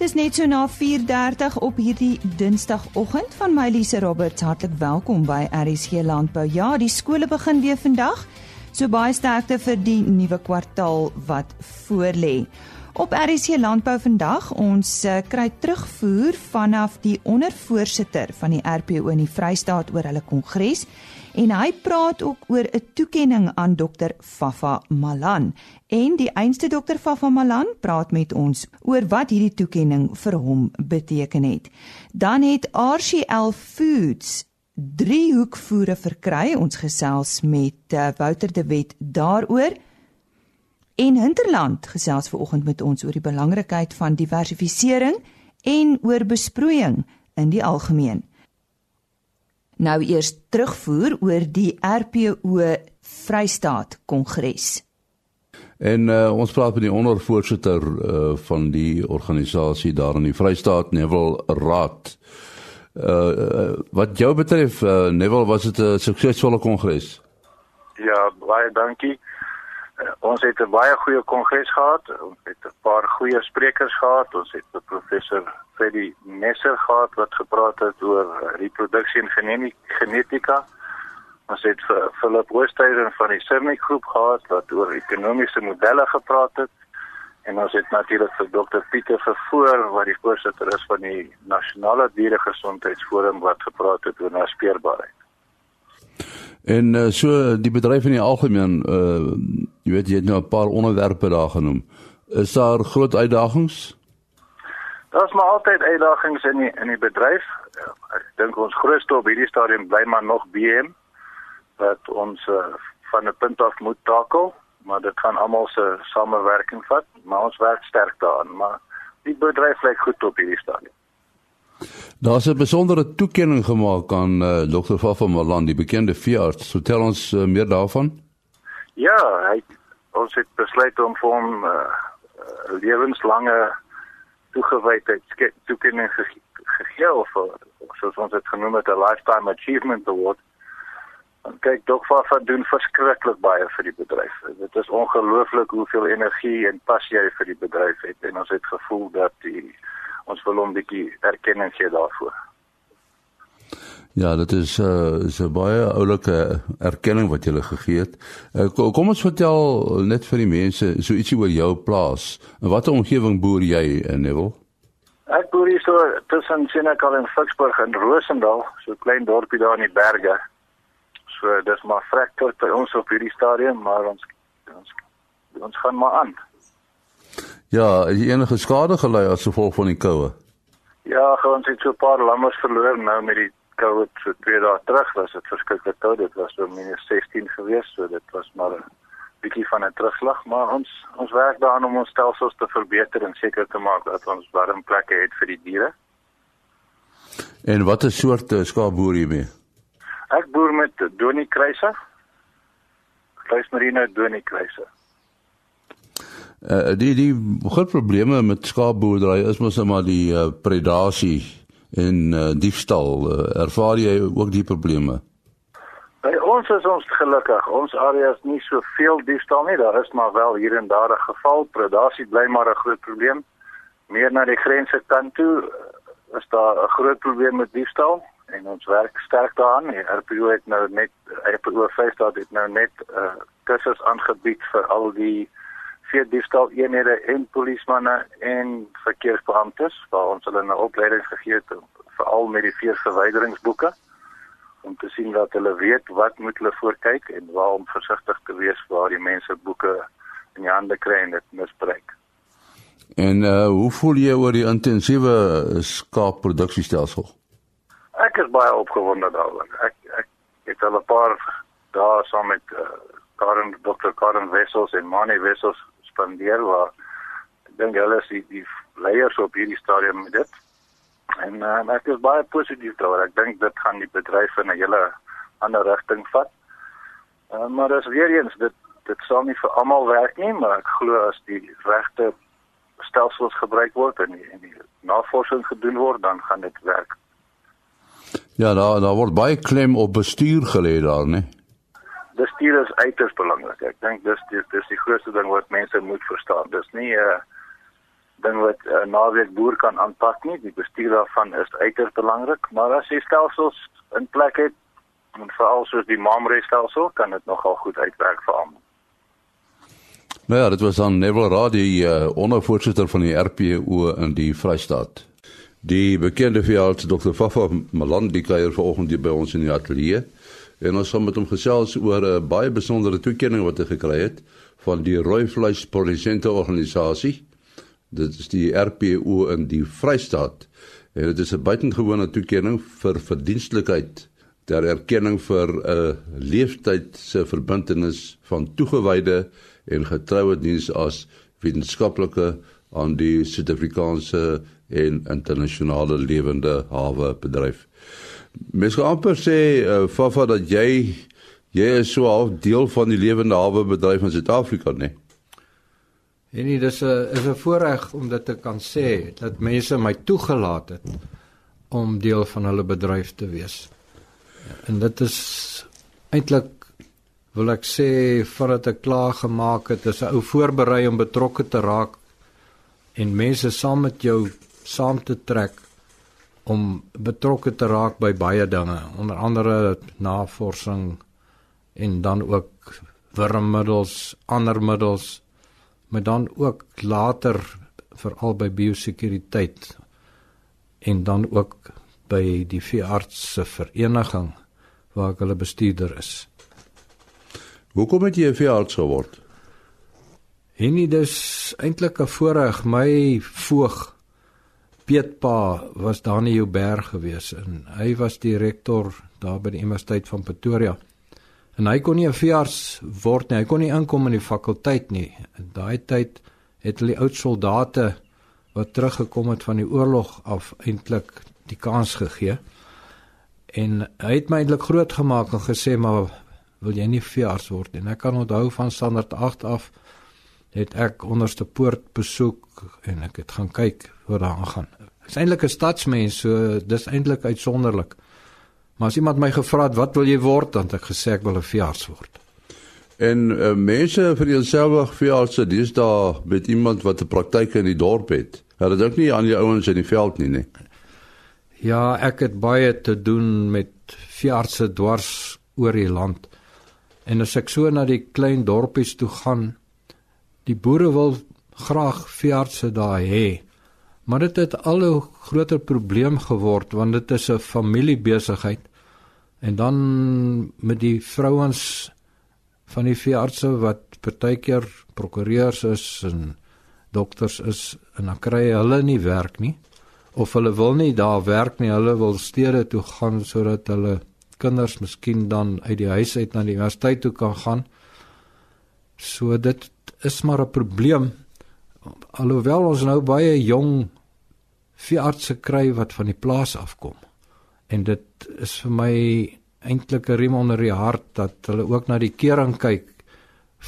Dis net so na 4:30 op hierdie Dinsdagoggend van my Lise Roberts. Hartlik welkom by RSG Landbou. Ja, die skole begin weer vandag. So baie sterkte vir die nuwe kwartaal wat voorlê. Op RSC Landbou vandag ons uh, kry terugvoer vanaf die ondervoorsitter van die RPO in die Vrystaat oor hulle kongres en hy praat ook oor 'n toekenning aan dokter Fafa Malan en die einste dokter Fafa Malan praat met ons oor wat hierdie toekenning vir hom beteken het. Dan het RCL Foods driehoekvoere verkry. Ons gesels met uh, Wouter de Wet daaroor. En Hinterland gesels ver oggend met ons oor die belangrikheid van diversifisering en oor besproeiing in die algemeen. Nou eers terugvoer oor die RPO Vrystaat Kongres. En uh, ons praat met die ondervoorsitter uh, van die organisasie daar in die Vrystaat Neville Raad. Uh, wat jou betref uh, Neville was dit 'n suksesvolle kongres? Ja, baie dankie. Ons het 'n baie goeie kongres gehad. Ons het 'n paar goeie sprekers gehad. Ons het professor Freddie Messer gehad wat gepraat het oor reproduksie en genetika. Ons het vir Philip Oosthuizen van die Cernic groep gehad wat oor ekonomiese modelle gepraat het. En ons het natuurlik vir Dr Pieter Vervoor wat die voorsitter is van die Nasionale Dieregesondheidsforum wat gepraat het oor naspeurbaarheid. En uh, so die bedryf in die algemeen uh jy weet jy het nou 'n paar onderwerpe daar genoem. Is daar groot uitdagings? Daar's maar altyd uitdagings in die in die bedryf. Ek dink ons grootste op hierdie stadium bly maar nog BM wat ons uh, van 'n punt af moet takel, maar dit gaan almal se samewerking vat, maar ons werk sterk daaraan, maar die bedryf lyk goed op hierdie stadium. Daar's 'n besondere toekenning gemaak aan uh, eh, Dr. Fafa Malan, die bekende veearts. Vertel ons uh, meer daarvan. Ja, hy ons het besluit om vir hom 'n uh, uh, lewenslange toegewydheid toekenning gegee of, soos ons dit genoem het 'n lifetime achievement award. En kyk, Dr. Fafa doen verskriklik baie vir die bedryf. Dit is ongelooflik hoeveel energie en passie hy vir die bedryf het en ons het gevoel dat die ons wil hom bietjie erkenning gee daarvoor. Ja, dit is 'n uh, is 'n baie oulike erkenning wat jy gegee het. Uh, kom ons vertel net vir die mense so ietsie oor jou plaas. In watter omgewing boer jy in Neville? Ek boer hier so tussen Senekal en Ficksburg in Rosendal, so 'n klein dorpie daar in die berge. So dis maar vrek tot by ons op hierdie stadium, maar ons ons ons gaan maar aan. Ja, is enige skade gelei as gevolg van die koue? Ja, ons het so 'n paar lammers verloor nou met die koue so twee dae terug was dit verskriklik koud. Dit was so minus 16 gewees, so dit was maar 'n bietjie van 'n terugslag, maar ons ons werk daaraan om ons stelsels te verbeter en seker te maak dat ons warm plekke het vir die diere. En watter soorte skaap boer jy mee? Ek boer met Donie kruise. Kruismerino Donie kruise. Uh, die die groot probleme met skaapboerdery is mos maar die uh, predasie en uh, diefstal. Uh, ervaar jy ook die probleme? By ons is ons gelukkig. Ons area is nie so veel diefstal nie. Daar is maar wel hier en daar 'n geval. Predasie bly maar 'n groot probleem. Meer na die grense kant toe is daar 'n groot probleem met diefstal en ons werk sterk daaraan. Die RPO het nou net RPO 5 staat het nou net uh, kursus aangebied vir al die vee diefstal eenhede en polismanne en verkeersbeamptes waar ons hulle 'n opleiding gegee het veral met die veerverwyderingsboeke om te sien dat hulle weet wat moet hulle voorkyk en waar om versigtig te wees waar die mense boeke in die hande kry en dit misbruik. En uh hoe voel jy oor die intensiewe skaapproduksiestelsel? Ek is baie opgewonde daaroor. Ek ek het al 'n paar dae saam met uh, Karen Dr. Karen Wessels en Mani Wessels spandeer waar ek dink hulle is die, die leiers op hierdie stadium met dit. En uh, ek is baie positief daaroor. Ek dink dit gaan die bedryf in 'n hele ander rigting vat. Uh, maar dis weer eens dit dit sal nie vir almal werk nie, maar ek glo as die regte stelsels gebruik word en die, en die navorsing gedoen word, dan gaan dit werk. Ja, daar daar word baie klem op bestuur gelê daar, né? Bestuur is uiters belangrik. Ek dink dis dis dis die grootste ding wat mense moet verstaan. Dis nie 'n uh, ding wat 'n uh, naweek boer kan aanpak nie. Die bestuur daarvan is uiters belangrik, maar as jy stelsels in plek het, en veral soos die Mamre stelsel, kan dit nogal goed uitwerk vir almal. Nou ja, dit was aan Neville Radi, uh, ondervoorsitter van die RPO in die Vrystaat. Die bekende veearts Dr. Fafa Malandi kuier vanoggend by ons in die ateljee. En ons gaan met hom gesels oor 'n baie besondere toekenning wat hy gekry het van die Rooi Vleis Produsente Organisasie. Dit is die RPO in die Vrystaat. En dit is 'n buitengewone toekenning vir verdienstelikheid ter erkenning vir 'n leeftyd se verbintenis van toegewyde en getroue diens as wetenskaplike aan die Suid-Afrikaanse en internasionale lewende hawe bedryf. Mens kan amper sê uh, Fafa dat jy jy is so 'n deel van die lewende hawe bedryf in Suid-Afrika, né? En nee, dis 'n is 'n voorreg om dit te kan sê dat mense my toegelaat het om deel van hulle bedryf te wees. En dit is eintlik wil ek sê voordat ek klaar gemaak het, is 'n ou voorberei om betrokke te raak en mense saam met jou saam te trek om betrokke te raak by baie dinge, onder andere navorsing en dan ook wurmmiddels, ander middels, maar dan ook later veral by biosekuriteit en dan ook by die veeartse vereniging waar ek hulle bestuurder is. Hoekom het jy 'n veearts geword? En dit is eintlik 'n voorreg my voog Pietpa was daar in Jouberg gewees en hy was direkteur daar by die Universiteit van Pretoria. En hy kon nie 'n veearts word nie. Hy kon nie inkom in die fakulteit nie. In daai tyd het hulle oud soldate wat teruggekom het van die oorlog af eintlik die kans gegee. En hy het my eintlik groot gemaak en gesê maar wil jy nie veearts word nie. En ek kan onthou van standaard 8 af het ek onderste poort besoek en ek het gaan kyk hoe daar aangaan. Ek's eintlik 'n stadsmens, so dis eintlik uitsonderlik. Maar as iemand my gevra het wat wil jy word, dan het ek gesê ek wil 'n veearts word. En uh, mense vir jouself veeartse, dis daar met iemand wat 'n praktyk in die dorp het. Hulle dink nie aan die ouens in die veld nie, nee. Ja, ek het baie te doen met veeartse dwars oor die land. En as ek so na die klein dorpies toe gaan, die boere wil graag veeartse daar hê. Maar dit het al 'n groter probleem geword want dit is 'n familiebesigheid. En dan met die vrouens van die veeartse wat partykeer prokureurs is en dokters is en dan kry hulle nie werk nie of hulle wil nie daar werk nie, hulle wil stede toe gaan sodat hulle kinders miskien dan uit die huis uit na die universiteit toe kan gaan. So dit is maar 'n probleem. Alhoewel ons nou baie jong veeartse kry wat van die plaas afkom. En dit is vir my eintlik 'n riem onder die hart dat hulle ook na die kering kyk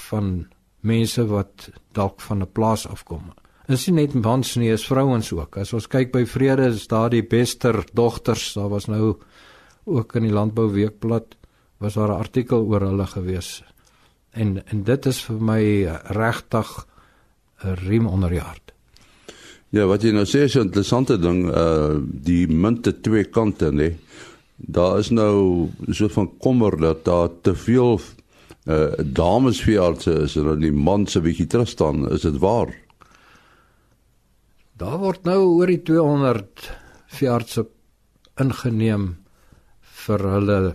van mense wat dalk van 'n plaas afkom. En sien net mans nie, is vrouens ook. As ons kyk by Vrede is daar die bester dogters. Daar was nou ook in die Landbou Weekblad was daar 'n artikel oor hulle gewees. En en dit is vir my regtig 'n riem onder die hart. Ja, wat jy nou sê is 'n interessante ding, uh die munte twee kante, nê. Daar is nou so van kommer dat daar te veel uh dames veeartse is en dan die man se bietjie terug staan, is dit waar? Daar word nou oor die 200 veeartse ingeneem vir hulle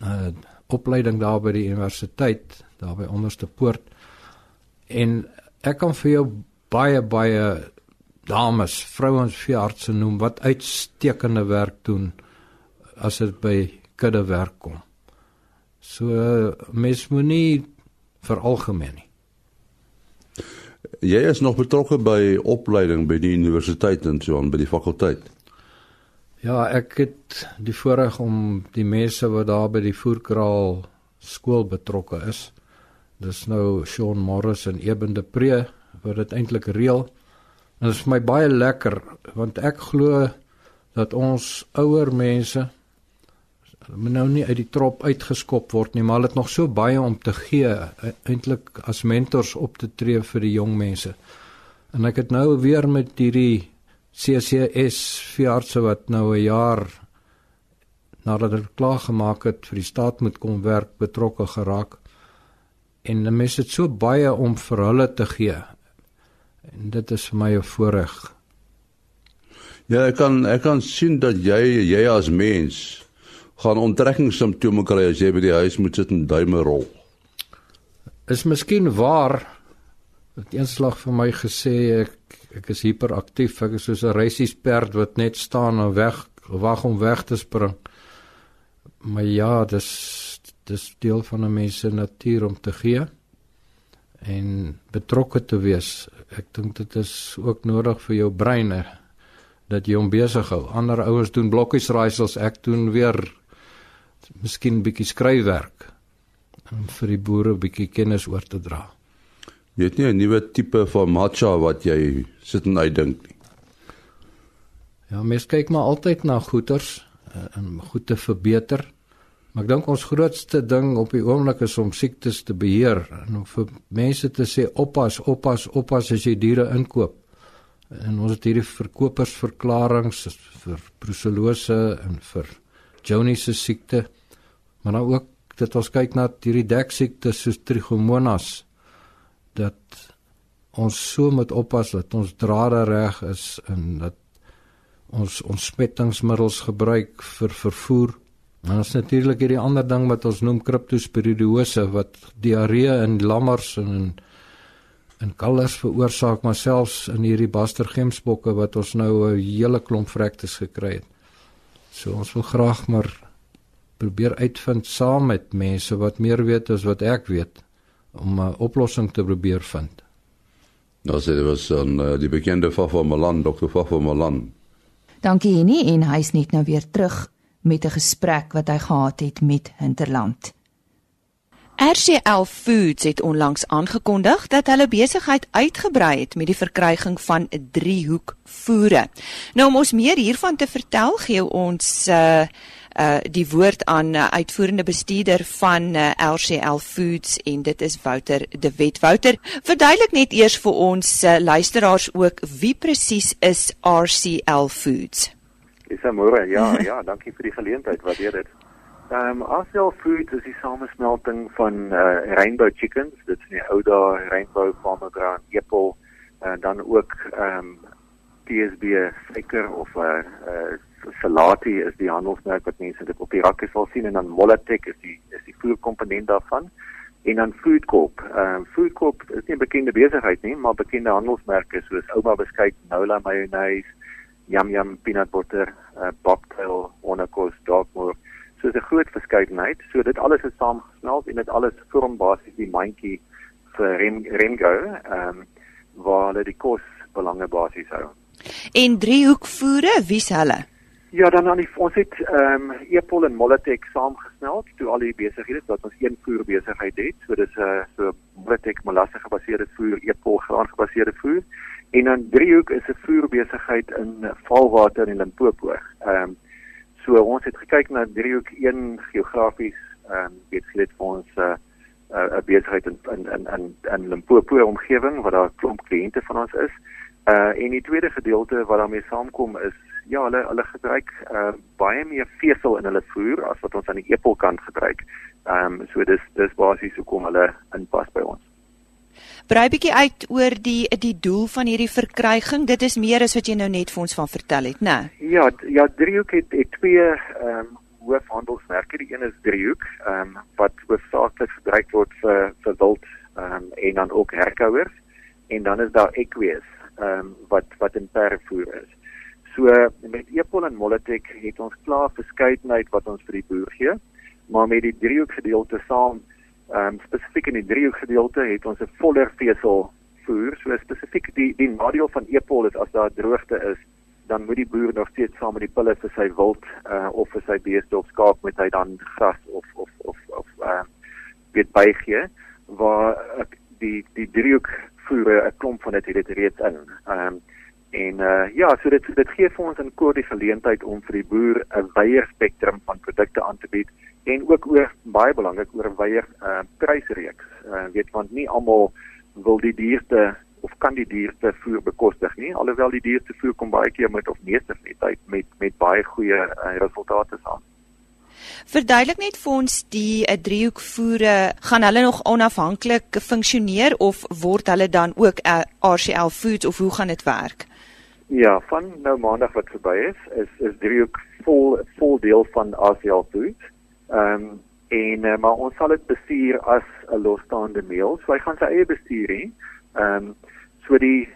uh opleiding daar by die universiteit, daar by onderste poort. En ek kan vir jou baie baie dames, vrouens veeartse noem wat uitstekende werk doen as dit by kudde werk kom. So mens moenie veralgemeen nie. Jy is nog betrokke by opleiding by die universiteit en so aan by die fakulteit. Ja, ek het die voorreg om die mense wat daar by die voerkraal skool betrokke is. Dis nou Sean Morris en Eben de Pre wat dit eintlik reël. En dit is vir my baie lekker want ek glo dat ons ouer mense moet nou nie uit die trop uitgeskop word nie, maar hulle het nog so baie om te gee e, eintlik as mentors op te tree vir die jong mense. En ek het nou weer met hierdie CCS veeartse wat nou 'n jaar nadat hulle klaar gemaak het vir die staat moet kom werk betrokke geraak. En die mense het so baie om vir hulle te gee. En dit is vir my 'n voorreg. Ja, ek kan ek kan sien dat jy jy as mens gaan onttrekkingssimptome kry as jy by die huis moet sit en duime rol. Is miskien waar het eenslag vir my gesê ek ek is hiperaktief, ek is soos 'n reisiesperd wat net staan en weg wag om weg te spring. Maar ja, dis dis deel van 'n mens se natuur om te gee en betrokke te wees. Ek dink dit is ook nodig vir jou brein dat jy hom besig hou. Ander ouens doen blokkies raaisels, ek doen weer miskien bietjie skryfwerk om vir die boere bietjie kennis oor te dra. Jy het nie 'n nuwe tipe van matcha wat jy sit en uitdink nie. Ja, mens kyk maar altyd na goeters en goed te verbeter. Maar ek dink ons grootste ding op die oomblik is om siektes te beheer en om vir mense te sê oppas, oppas, oppas as jy diere inkoop. En ons het hierdie verkopersverklaringe vir brucellose en vir Johnny se siekte. Maar nou ook dat ons kyk na hierdie deksiektes soos trichomonas dat ons so moet oppas dat ons drade reg is en dat ons ontsmettingsmiddels gebruik vir vervoer. En ons natuurlik hierdie ander ding wat ons noem kriptosporidiose wat diarree in lammers en in, in kalvers veroorsaak, maar selfs in hierdie bastergemsbokke wat ons nou 'n hele klomp vrektes gekry het. So ons wil graag maar probeer uitvind saam met mense wat meer weet as wat ek weet om 'n oplossing te probeer vind. Nou sê dit was aan uh, die bekende Fafo Malan, Dr. Fafo Malan. Dankie Henny en hy's net nou weer terug met 'n gesprek wat hy gehad het met Hinterland. RCL Foods het onlangs aangekondig dat hulle besigheid uitgebrei het met die verkryging van 'n driehoek voere. Nou om ons meer hiervan te vertel, gee ons uh uh die woord aan uh, uitvoerende bestuurder van uh, RCL Foods en dit is Wouter De Wet. Wouter, verduidelik net eers vir ons uh, luisteraars ook wie presies is RCL Foods? Dis môre. Ja, ja, dankie vir die geleentheid. Waardeer dit. Ehm um, RCL Foods is die samesmelting van uh Rainbow Chickens, dit is die ou daai Rainbow Farmer Ground Apple en uh, dan ook ehm um, PSB suiker of 'n uh, uh, Salati is die handelsmerk wat mense dit op die rakke sal sien en dan Molatek is die is die voerkomponent daarvan en dan Foodcorp. Ehm uh, Foodcorp is nie 'n bekende besigheid nie, maar bekende handelsmerke soos Ouma beskuit, Nola mayonnaise, Yum Yum peanut butter, uh, Bobtail, Onakos, Darkmoor. So 'n groot verskeidenheid. So dit alles is saamgesmelt en dit alles vorm basies die mandjie vir Rem Remgo, ehm um, waar hulle die kos belange basies hou. En driehoekvoere, wie's hulle? Ja, dan aan die ons het ehm um, Epol en Molatek saamgesmelt toe al die besighede wat ons een voer besigheid het. So dis 'n uh, so Molatek molasse gebaseerde voer, Epol graan gebaseerde voer. En dan Driehoek is 'n voer besigheid in Valwater in Limpopo. Ehm um, so ons het gekyk na Driehoek een geografies ehm um, weet jy dit vir ons 'n uh, 'n uh, besigheid in in in in, in Limpopo omgewing waar daar 'n klomp kliënte van ons is. Uh en die tweede gedeelte wat daarmee saamkom is ja, hulle hulle gebruik uh baie meer vesel in hulle voer as wat ons aan die epelkant gebruik. Ehm um, so dis dis basies hoekom hulle inpas by ons. Brei bietjie uit oor die die doel van hierdie verkryging. Dit is meer as wat jy nou net vir ons van vertel het, né? Ja, ja, Driehoek het, het twee ehm um, hoofhandelsmerke. Die een is Driehoek, ehm um, wat hoofsaaklik gebruik word vir vir wild ehm um, en dan ook herkouers. En dan is daar Equies, ehm um, wat wat in pervoer is. So met Epol en Molatek het ons klaar verskeidenheid wat ons vir die boer gee, maar met die driehoek gedeelte saam, ehm um, spesifiek in die driehoek gedeelte het ons 'n voller vesel voer. So spesifiek die die nadeel van Epol is as daar droogte is, dan moet die boer nog steeds saam met die pille vir sy wild uh, of vir sy beeste of skaap met hy dan gras of of of of ehm uh, weet bygee waar die die driehoek voer 'n klomp van dit het dit reeds in. Ehm um, En uh ja, so dit dit gee vir ons 'n koor die geleentheid om vir die boer 'n wyeer spektrum van produkte aan te bied en ook oor baie belangrik oor 'n wyeer uh prysreeks. Uh weet want nie almal wil die duurste of kan die dierste voer bekostig nie alhoewel die dierste voer kom baie keer met of meeste van die tyd met met baie goeie uh, resultate saam. Verduidelik net vir ons die 'n uh, driehoekvoere gaan hulle nog onafhanklik funksioneer of word hulle dan ook RCL Foods of hoe gaan dit werk? Ja, van nou maandag wat verby is, is is driehoek vol vol deel van RCL Foods. Ehm um, en uh, maar ons sal dit bestuur as 'n losstaande meel. So hy gaan sy eie bestuur hê. Ehm um, so die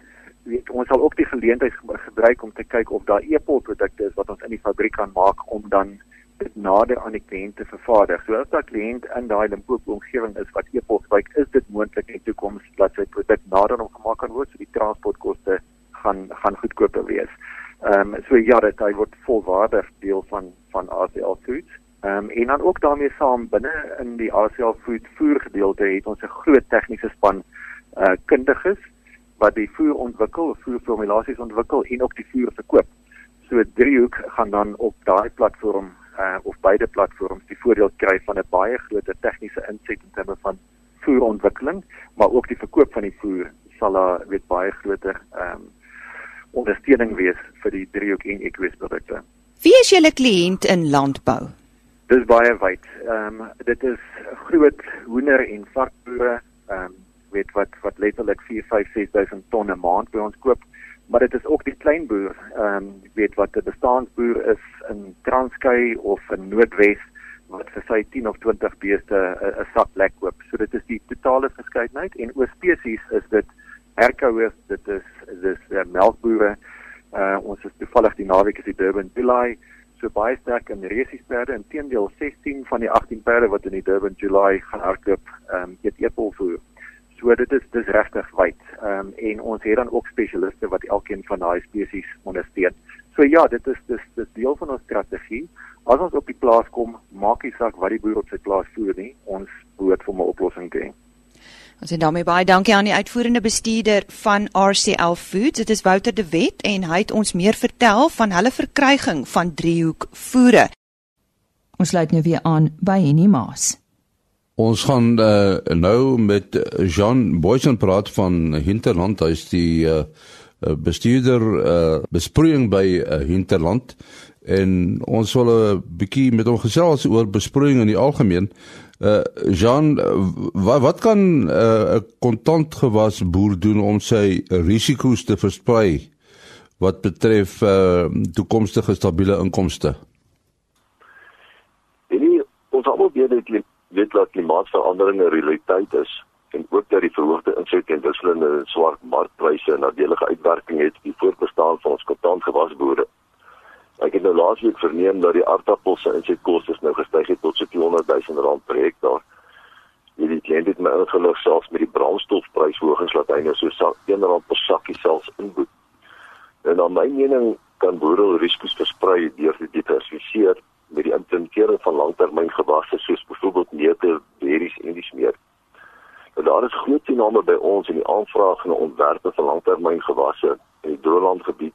weet ons sal ook die geleentheid gebruik om te kyk of daar e-pol produkte is wat ons in die fabriek kan maak om dan dit nader aan die kliënt te vervaardig. So as daai kliënt in daai Limpopo omgewing is wat e-pol gebruik, is dit moontlik in die toekoms dat sy produk nader aan gemaak kan word so die transportkoste gaan gaan goedkoper wees. Ehm um, so ja, dit hy word volwaardig deel van van ACL Foods. Ehm um, en dan ook daarmee saam binne in die ACL Food voer gedeelte het ons 'n groot tegniese span uh kundiges wat die voer ontwikkel, voerformulasies ontwikkel en ook die voer verkoop. So driehoek gaan dan op daai platform uh of beide platforms die voordeel kry van 'n baie groot tegniese inset in terme van voerontwikkeling, maar ook die verkoop van die voer sal daar weet baie groter ehm um, ondersteuning wees vir die driehoek en ekwes produkte. Wie is julle kliënt in landbou? Dis baie wyd. Ehm um, dit is groot hoender en varkboere, ehm um, weet wat wat letterlik 4, 5, 6000 ton 'n maand by ons koop, maar dit is ook die klein boer, ehm um, weet wat 'n bestaanboer is in Transkei of in Noordwes wat vir sy 10 of 20 beeste 'n sak lek koop. So dit is die totale verskeidenheid en oor spesies is dit herkouers, dit is dis uh, melkbore. Uh, ons is toevallig die naweek is die Durban July so baie sterk in resiesperde inteendeel 16 van die 18 perde wat in die Durban July gaan hardloop ehm um, eet epel voer. So dit is dis regtig wyd. Ehm um, en ons het dan ook spesialiste wat elkeen van daai spesies ondersteun. So ja, dit is dis dis deel van ons strategie. As ons op die plaas kom, maak nie saak wat die boer op sy plaas voer nie, ons behoort vir 'n oplossing te hê. Ons sê daarmee baie dankie aan die uitvoerende bestuurder van RCL Foods. Dit is Wouter de Wet en hy het ons meer vertel van hulle verkryging van driehoek voere. Ons sluit nou weer aan by Henny Maas. Ons gaan uh, nou met Jean Boysen praat van Hinterland. Hy is die uh, bestuurder uh, besproeiing by uh, Hinterland en ons wil 'n bietjie met hom gesels oor besproeiing in die algemeen. Uh Jean, wat wat kan 'n uh, kontant gewas boer doen om sy risiko's te versprei wat betref uh toekomstige stabiele inkomste? En ons almal weet dat weet dat klimaatsverandering 'n realiteit is en ook dat die verhoogde inset en wisselende swart markpryse 'n nadelige uitwerking het op die voortbestaan van ons kontant gewas boere. Ek het nou laasweek verneem dat die aardappels se insetkoste nou gestyg het tot so 200 000 rand per hektaar. Hierdie kliënt het my ingelig selfs met die brandstofprysverhogings laat hy nou so 1 rand per sakkie selfs inboet. En na my mening kan boere risiko's versprei deur te diversifiseer met die implementering van langtermyngewasse soos byvoorbeeld neute, berries en dis meer. En daar is groot toename by ons in die aanvraag na ontwerpe vir langtermyngewasse in die Droomland gebied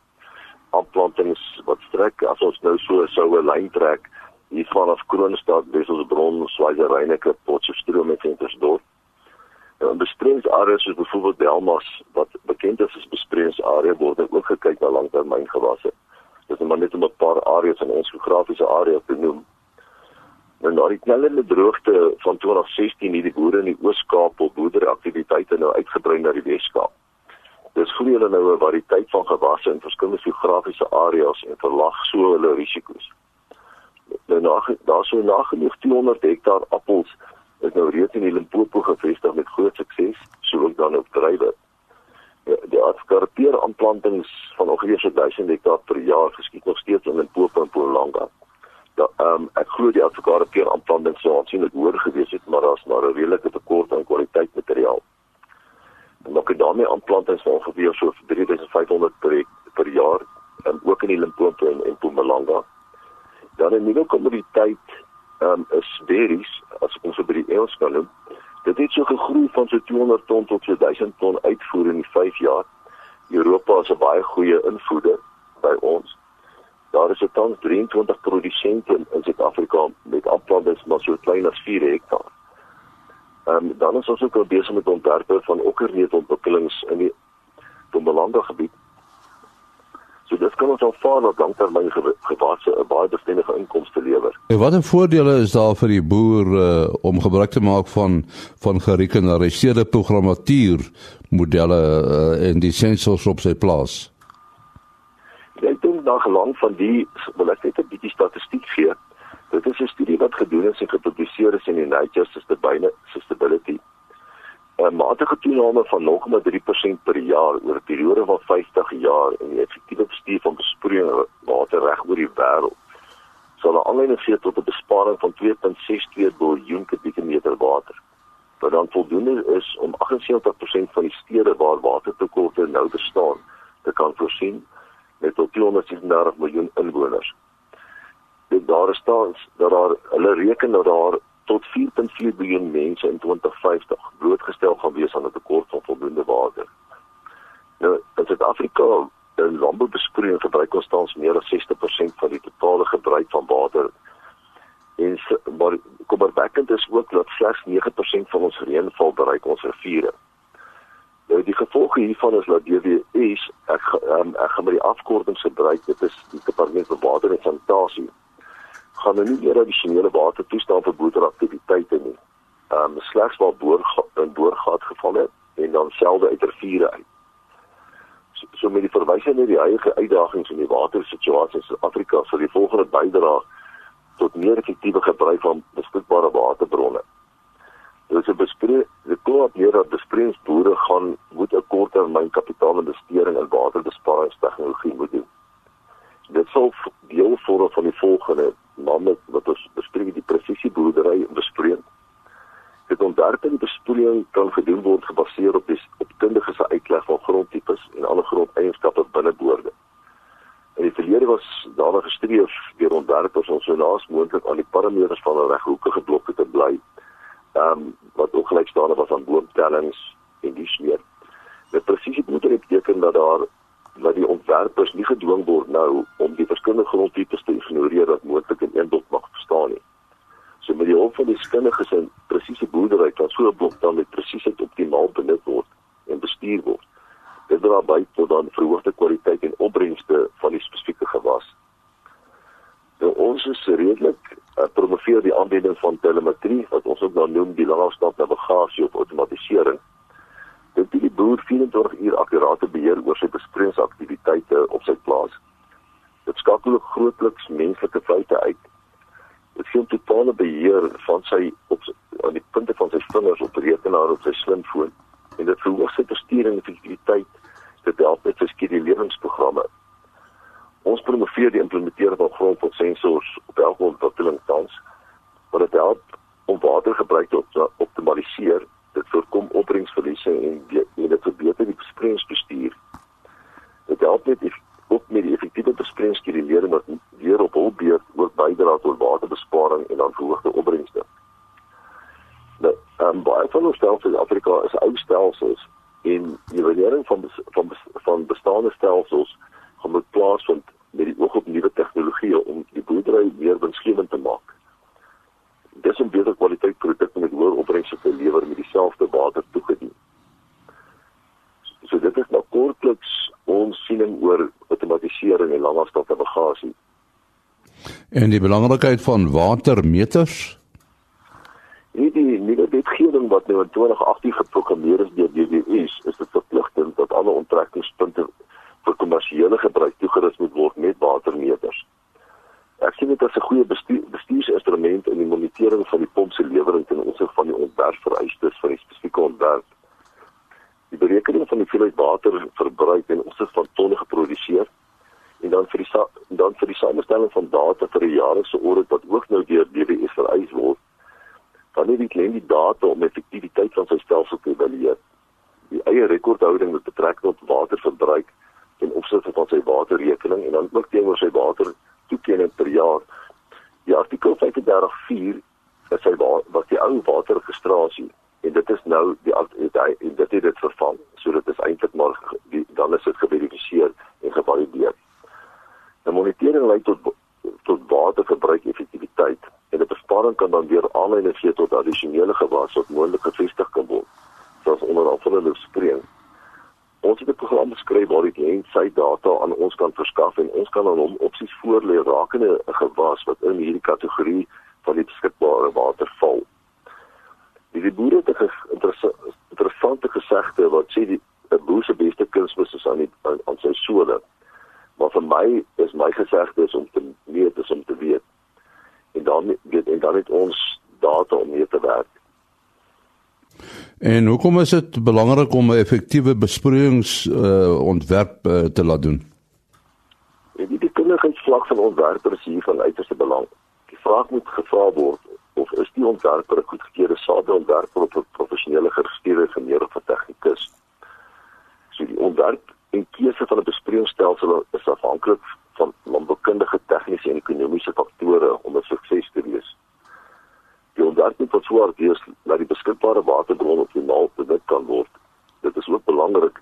aanplantings wat strek as ons nou so 'n lyn trek hier vanaf Kroonstad, Wesselsbron, Swaziland, Potchefstroom en Ventersdorp. En in besproeiingsareas soos byvoorbeeld Delmas wat bekend is as besproeiingsarea word ook gekyk na langtermyngewasse. Dis maar net om 'n paar areas in ons geografiese area te noem. En na die knellende droogte van 2016 het die boere in die Oos-Kaap op boerderyaktiwiteite nou uitgebrei na die Wes-Kaap. Dis groei hulle nou 'n variëteit van gewasse in verskillende geografiese areas en verlag so hulle risiko's. Nou na daar so nagenoeg 200 hektaar appels is nou reeds in die Limpopo gevestig met groot sukses, so ook dan op drywe. Ja, die afskarpeer aanplantings van ongeveer 1000 hektaar per jaar geskied nog steeds in Limpopo en Mpumalanga. Ja, ehm um, ek glo die afskarpeer aanplantings sou aansienlik hoër gewees het, maar daar's maar 'n redelike tekort aan kwaliteit materiaal makadamia aanplantings van ongeveer so 3500 per per jaar en ook in die Limpopo en Mpumalanga. Dan 'n nuwe kommoditeit um, is berries as ons by die Engels kan noem. Dit het so gegroei van so 200 ton tot so 1000 ton uitvoer in die 5 jaar. Europa is 'n baie goeie invoerder by ons. Daar is tans 23 produsente in Suid-Afrika met aanplantings maar so klein as 4 hektaar. Ehm um, dan is ons ook al besig met ontwerpe van okkerneetontwikkelings in die Mpumalanga gebied. Dit kan ons aanvaar dat langtermyn gewasse 'n baie bestendige inkomste lewer. En watter voordele is daar vir die boer uh, om gebruik te maak van van gerekenariseerde programmatuur modelle uh, en die sensors op sy plaas? Ek dink daar gelang van die wil ek net 'n bietjie statistiek gee. Dit is 'n studie wat gedoen is en gepubliseer is in die Nature Sustainability 'n matige toename van 0,3% per jaar oor 'n periode van 50 jaar in die effektiewe bestuur van besproeiing water reg oor die wêreld sal 'n aanleiding gee tot 'n besparing van 2.62 biljoen kubieke meter water. Wat dan voldoende is om 78% van die stede waar watertekorte nou bestaan te kan voorsien met tot 236 miljoen inwoners. Dit daar staan dat daar hulle reken dat daar tot 4.4 biljoen mense in 2050 blootgestel gaan wees aan 'n tekort van voldoende water. Nou, in Suid-Afrika, in landboubesproeiing gebruik ons tans meer as 60% van die totale gebruik van water. En maar kommerwekkend is ook dat slegs 9% van ons reënval bereik ons riviere. Nou die gevolge hiervan is dat DWS ek um, ek gaan met die afkortings gebruik dit is die departement vir water en sanitasie gaan nou nie meer addisionele water toestaan vir boereaktiwiteite nie. Ehm um, slegs waar boor in boorgat geval het en dan selde uit riviere uit. So, so met die verwysing na die eie uitdagings in die watersituasie in Suid-Afrika sal die volgende bydra tot meer effektiewe gebruik van beskikbare waterbronne. Dit is 'n bespreek, dit klop hier dat besprekingsboere gaan moet 'n korttermyn kapitaalinvestering in waterbesparingstegnologie moet doen. Dit sal deel vorm van die volgende name wat ons bespreek die presisieboerdery bespreek. Dit ontwerp en besproeiing kan gedoen word gebaseer op die op kundige se uitleg van grondtipes en ander grondeienskappe binne boorde. In die verlede was daar gestreef deur ontwerpers om so naas moontlik aan die parameters van 'n reghoekige blokke te bly. Ehm um, wat ook gelykstaande was aan boomtellings en dis meer. Met presisieboerdery beteken dat daar dat die ontwerpers nie gedwing word nou om die verskillende grondtipes te ignoreer wat moontlik in een blok mag bestaan nie. So met die hulp van die skinniges en presiese boerdery kan so 'n blok dan met presisheid optimaal benut word en bestuur word. Dit dra by tot dan verhoogde kwaliteit en opbrengste van die spesifieke gewas. Nou ons is redelik uh, promoveer die aanbieding van telemetrie wat ons ook nou noem die langafstand navigasie of outomatisering dit die boer 24 uur akkurate beheer oor sy besproeiingsaktiwiteite op sy plaas. Dit skakel grootliks menslike foute uit. Dit gee totale beheer van sy op aan die punte van sy vingers op rekenaar op sy slimfoon en dit verhoog sy bestuur en effektiwiteit. Dit help met sy skeduleringsprogramme. Ons promoveer die implementering van grondpotsensors op elke ontwikkeling tans wat dit help om watergebruik te optimaliseer dit voorkom opbrengsverliese en dit verbeter die besproeiingsbestuur. Dit help net ook met die effektiewe besproeiingskedulering wat weer op hul beurt ook bydra tot waterbesparing en dan verhoogde opbrengste. Nou, um, baie van ons stelsels in Afrika is ou stelsels en die waardering van van van bestaande stelsels gaan moet plaasvind met die oog op nuwe tegnologieë om die boerdery meer winsgewend te maak dis 'n beter kwaliteit produk met hoër opbrengste te lewer met dieselfde water toegedien. So dit is nou kortliks ons siening oor outomatisering en langafstand navigasie. En die belangrikheid van watermeters? Nie die nuwe wetgewing wat nou in 2018 geprogrammeer is deur DWS, is dit verpligtend dat alle onttrekkingspunte vir kommersiële gebruik toegerus moet word met watermeters. Ek sien dit as 'n goeie bestuur, bestuursinstrument in die monitering van die pomp se lewering ten opsigte van die ontwerpvereistes die spesifieke ontwerp. Die berekening van die hoeveelheid water verbruik en opsigte van tonne geproduseer en dan vir die dan vir die samestelling van data vir die jaarlikse audit wat ook nou deur DWS vereis word. Dan het die klien die data om effektiwiteit van sy stelsel te evalueer. Die eie rekordhouding met betrekking tot waterverbruik en opsigte van sy waterrekening en dan ook teenoor sy water toekenning per jaar. Die artikel 35.4 is sy wat die ou waterregistrasie en dit is nou die dit het dit het dit vervang. So dit is eintlik maar die, dan is dit geverifieer en gevalideer. Die monitering lei tot tot waterverbruik effektiwiteit en die besparing kan dan weer aanleiding gee tot addisionele gewas wat moontlik gevestig kan word. Soos onder andere bespreek. ons het 'n program geskryf waar die kliënt sy data aan ons kan verskaf en ons kan aan hom opsies voorlê rakende 'n gewas wat in hierdie kategorie van die beskikbare water val. Die boere het 'n interessante gesegde wat sê die 'n boer se beste kunsmis is aan die aan, aan sy sole. Maar vir my is my gesegde is om te weet is om te weet. En dan weet en dan het ons data om mee te werk. En hoekom is dit belangrik om 'n effektiewe besproeiings uh, ontwerp uh, te laat doen? Die die kundigheidsvlak van ontwerpers hier van uiterste belang. Die vraag moet gevra word of is die ontwerper 'n goedgekeurde sadeontwerper of 'n professionele geregistreerde ingenieur of 'n tegnikus? So die ontwerp en keuse van 'n besproeiingsstelsel is afhanklik van landboukundige, tegniese en ekonomiese faktore om 'n sukses te wees. Die ontwerp moet versorg wees dat die beskikbare waterbron optimaal benut kan word. Dit is ook belangrik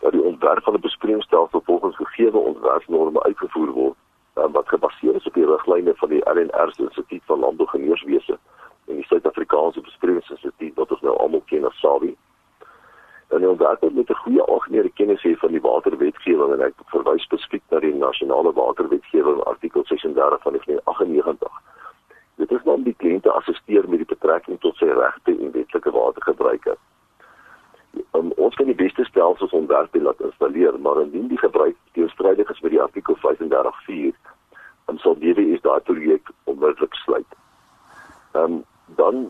dat die ontwerp van 'n besproeiingsstelsel volgens gegee ontwerpnorme uitgevoer word wat gebaseer is op die riglyne van die LNR se Instituut van Landbouingenieurswese en die Suid-Afrikaanse Bespreiingsinstituut wat ons nou almal ken as SAWI. En dat dit met 'n goeie algemene kennis hê van die waterwetgewing en ek verwys spesifiek na die nasionale waterwetgewing artikel 36 van 1998. Dit is om die kliënte assisteer met die betrekking tot sy regte en wetlike watergebruike. Um, ons kan die beste stelsels ontwerp en laat installeer, maar indien die gebruik teenstrydig is met die artikel 35.4 dan sal DWS daai projek onmiddellik sluit. Ehm um, dan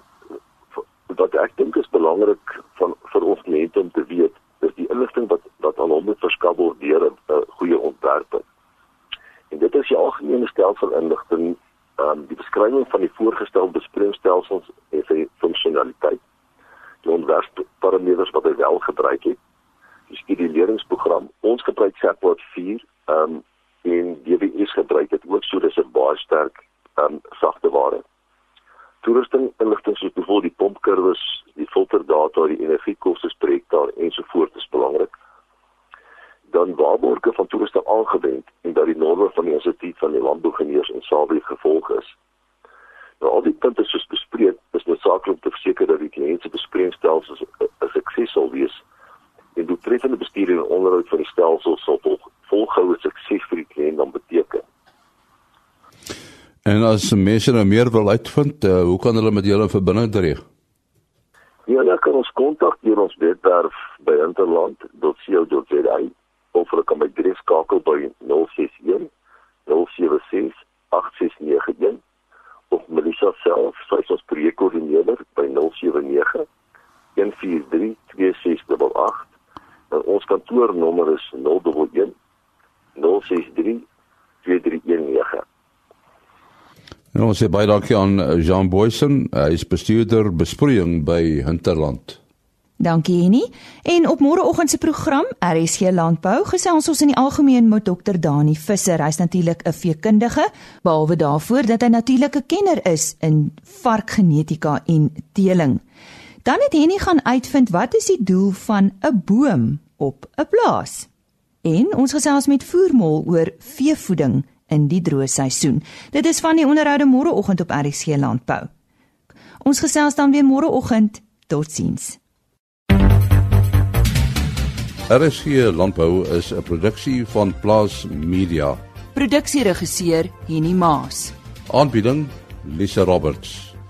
wat ek dink is belangrik van vir ons kliënte om te weet, is die inligting wat wat aan hom moet verskaf word deur 'n goeie ontwerper. En dit is die algemene stelsel inligting, ehm um, die beskrywing van die voorgestelde besproeiingsstelsels en sy funksionaliteit. Die ontwerpparameters wat hy wel gebruik het. Die skeduleringsprogram. Ons gebruik SAP 4 ehm um, en DWS gebruik dit ook so dis 'n baie sterk um, sagte ware. Toerusting inligting soos byvoorbeeld die pompkurwes, die filterdata, die energiekoste spreek daar ensovoorts is belangrik. Dan waarborge van toerusting aangewend en dat die norme van die instituut van die landbouingenieurs en SAWI gevolg is. Nou al die punte soos bespreek, is noodsaaklik om te verseker dat die kliënt se bespreekstelsels 'n sukses sal wees en doeltreffende bestuur en onderhoud van die stelsel sal volg volgehoue sukses vir die kliënt dan beteken. En as mense nou meer wil uitvind, uh, hoe kan hulle met julle verbinding tree? Ja, hulle kan ons kontak deur ons webwerf by interland.co.za of hulle kan my direk skakel by 061 076 8691 of Melissa self, sy is ons projekkoördineerder by 079 143 2688 en ons kantoornommer is 011 063 2319. En ons sê baie dankie aan eh, Jean Boysen, hy is bestuurder besproeiing by Hinterland. Dankie Henny. En op môreoggend se program RSG Landbou gesels ons in die algemeen met Dr Dani Visser. Hy's natuurlik 'n veekundige, behalwe daarvoor dat hy natuurlik 'n kenner is in varkgenetika en teeling. Dan het Henny gaan uitvind wat is die doel van 'n boom op 'n plaas. En ons gesels met Voermol oor veevoeding in die droë seisoen. Dit is van die onderhoude môreoggend op RC Landbou. Ons gesels dan weer môreoggend. Totsiens. RC Landbou is 'n produksie van Plaas Media. Produksieregisseur Henny Maas. Aanbieding Lisa Roberts.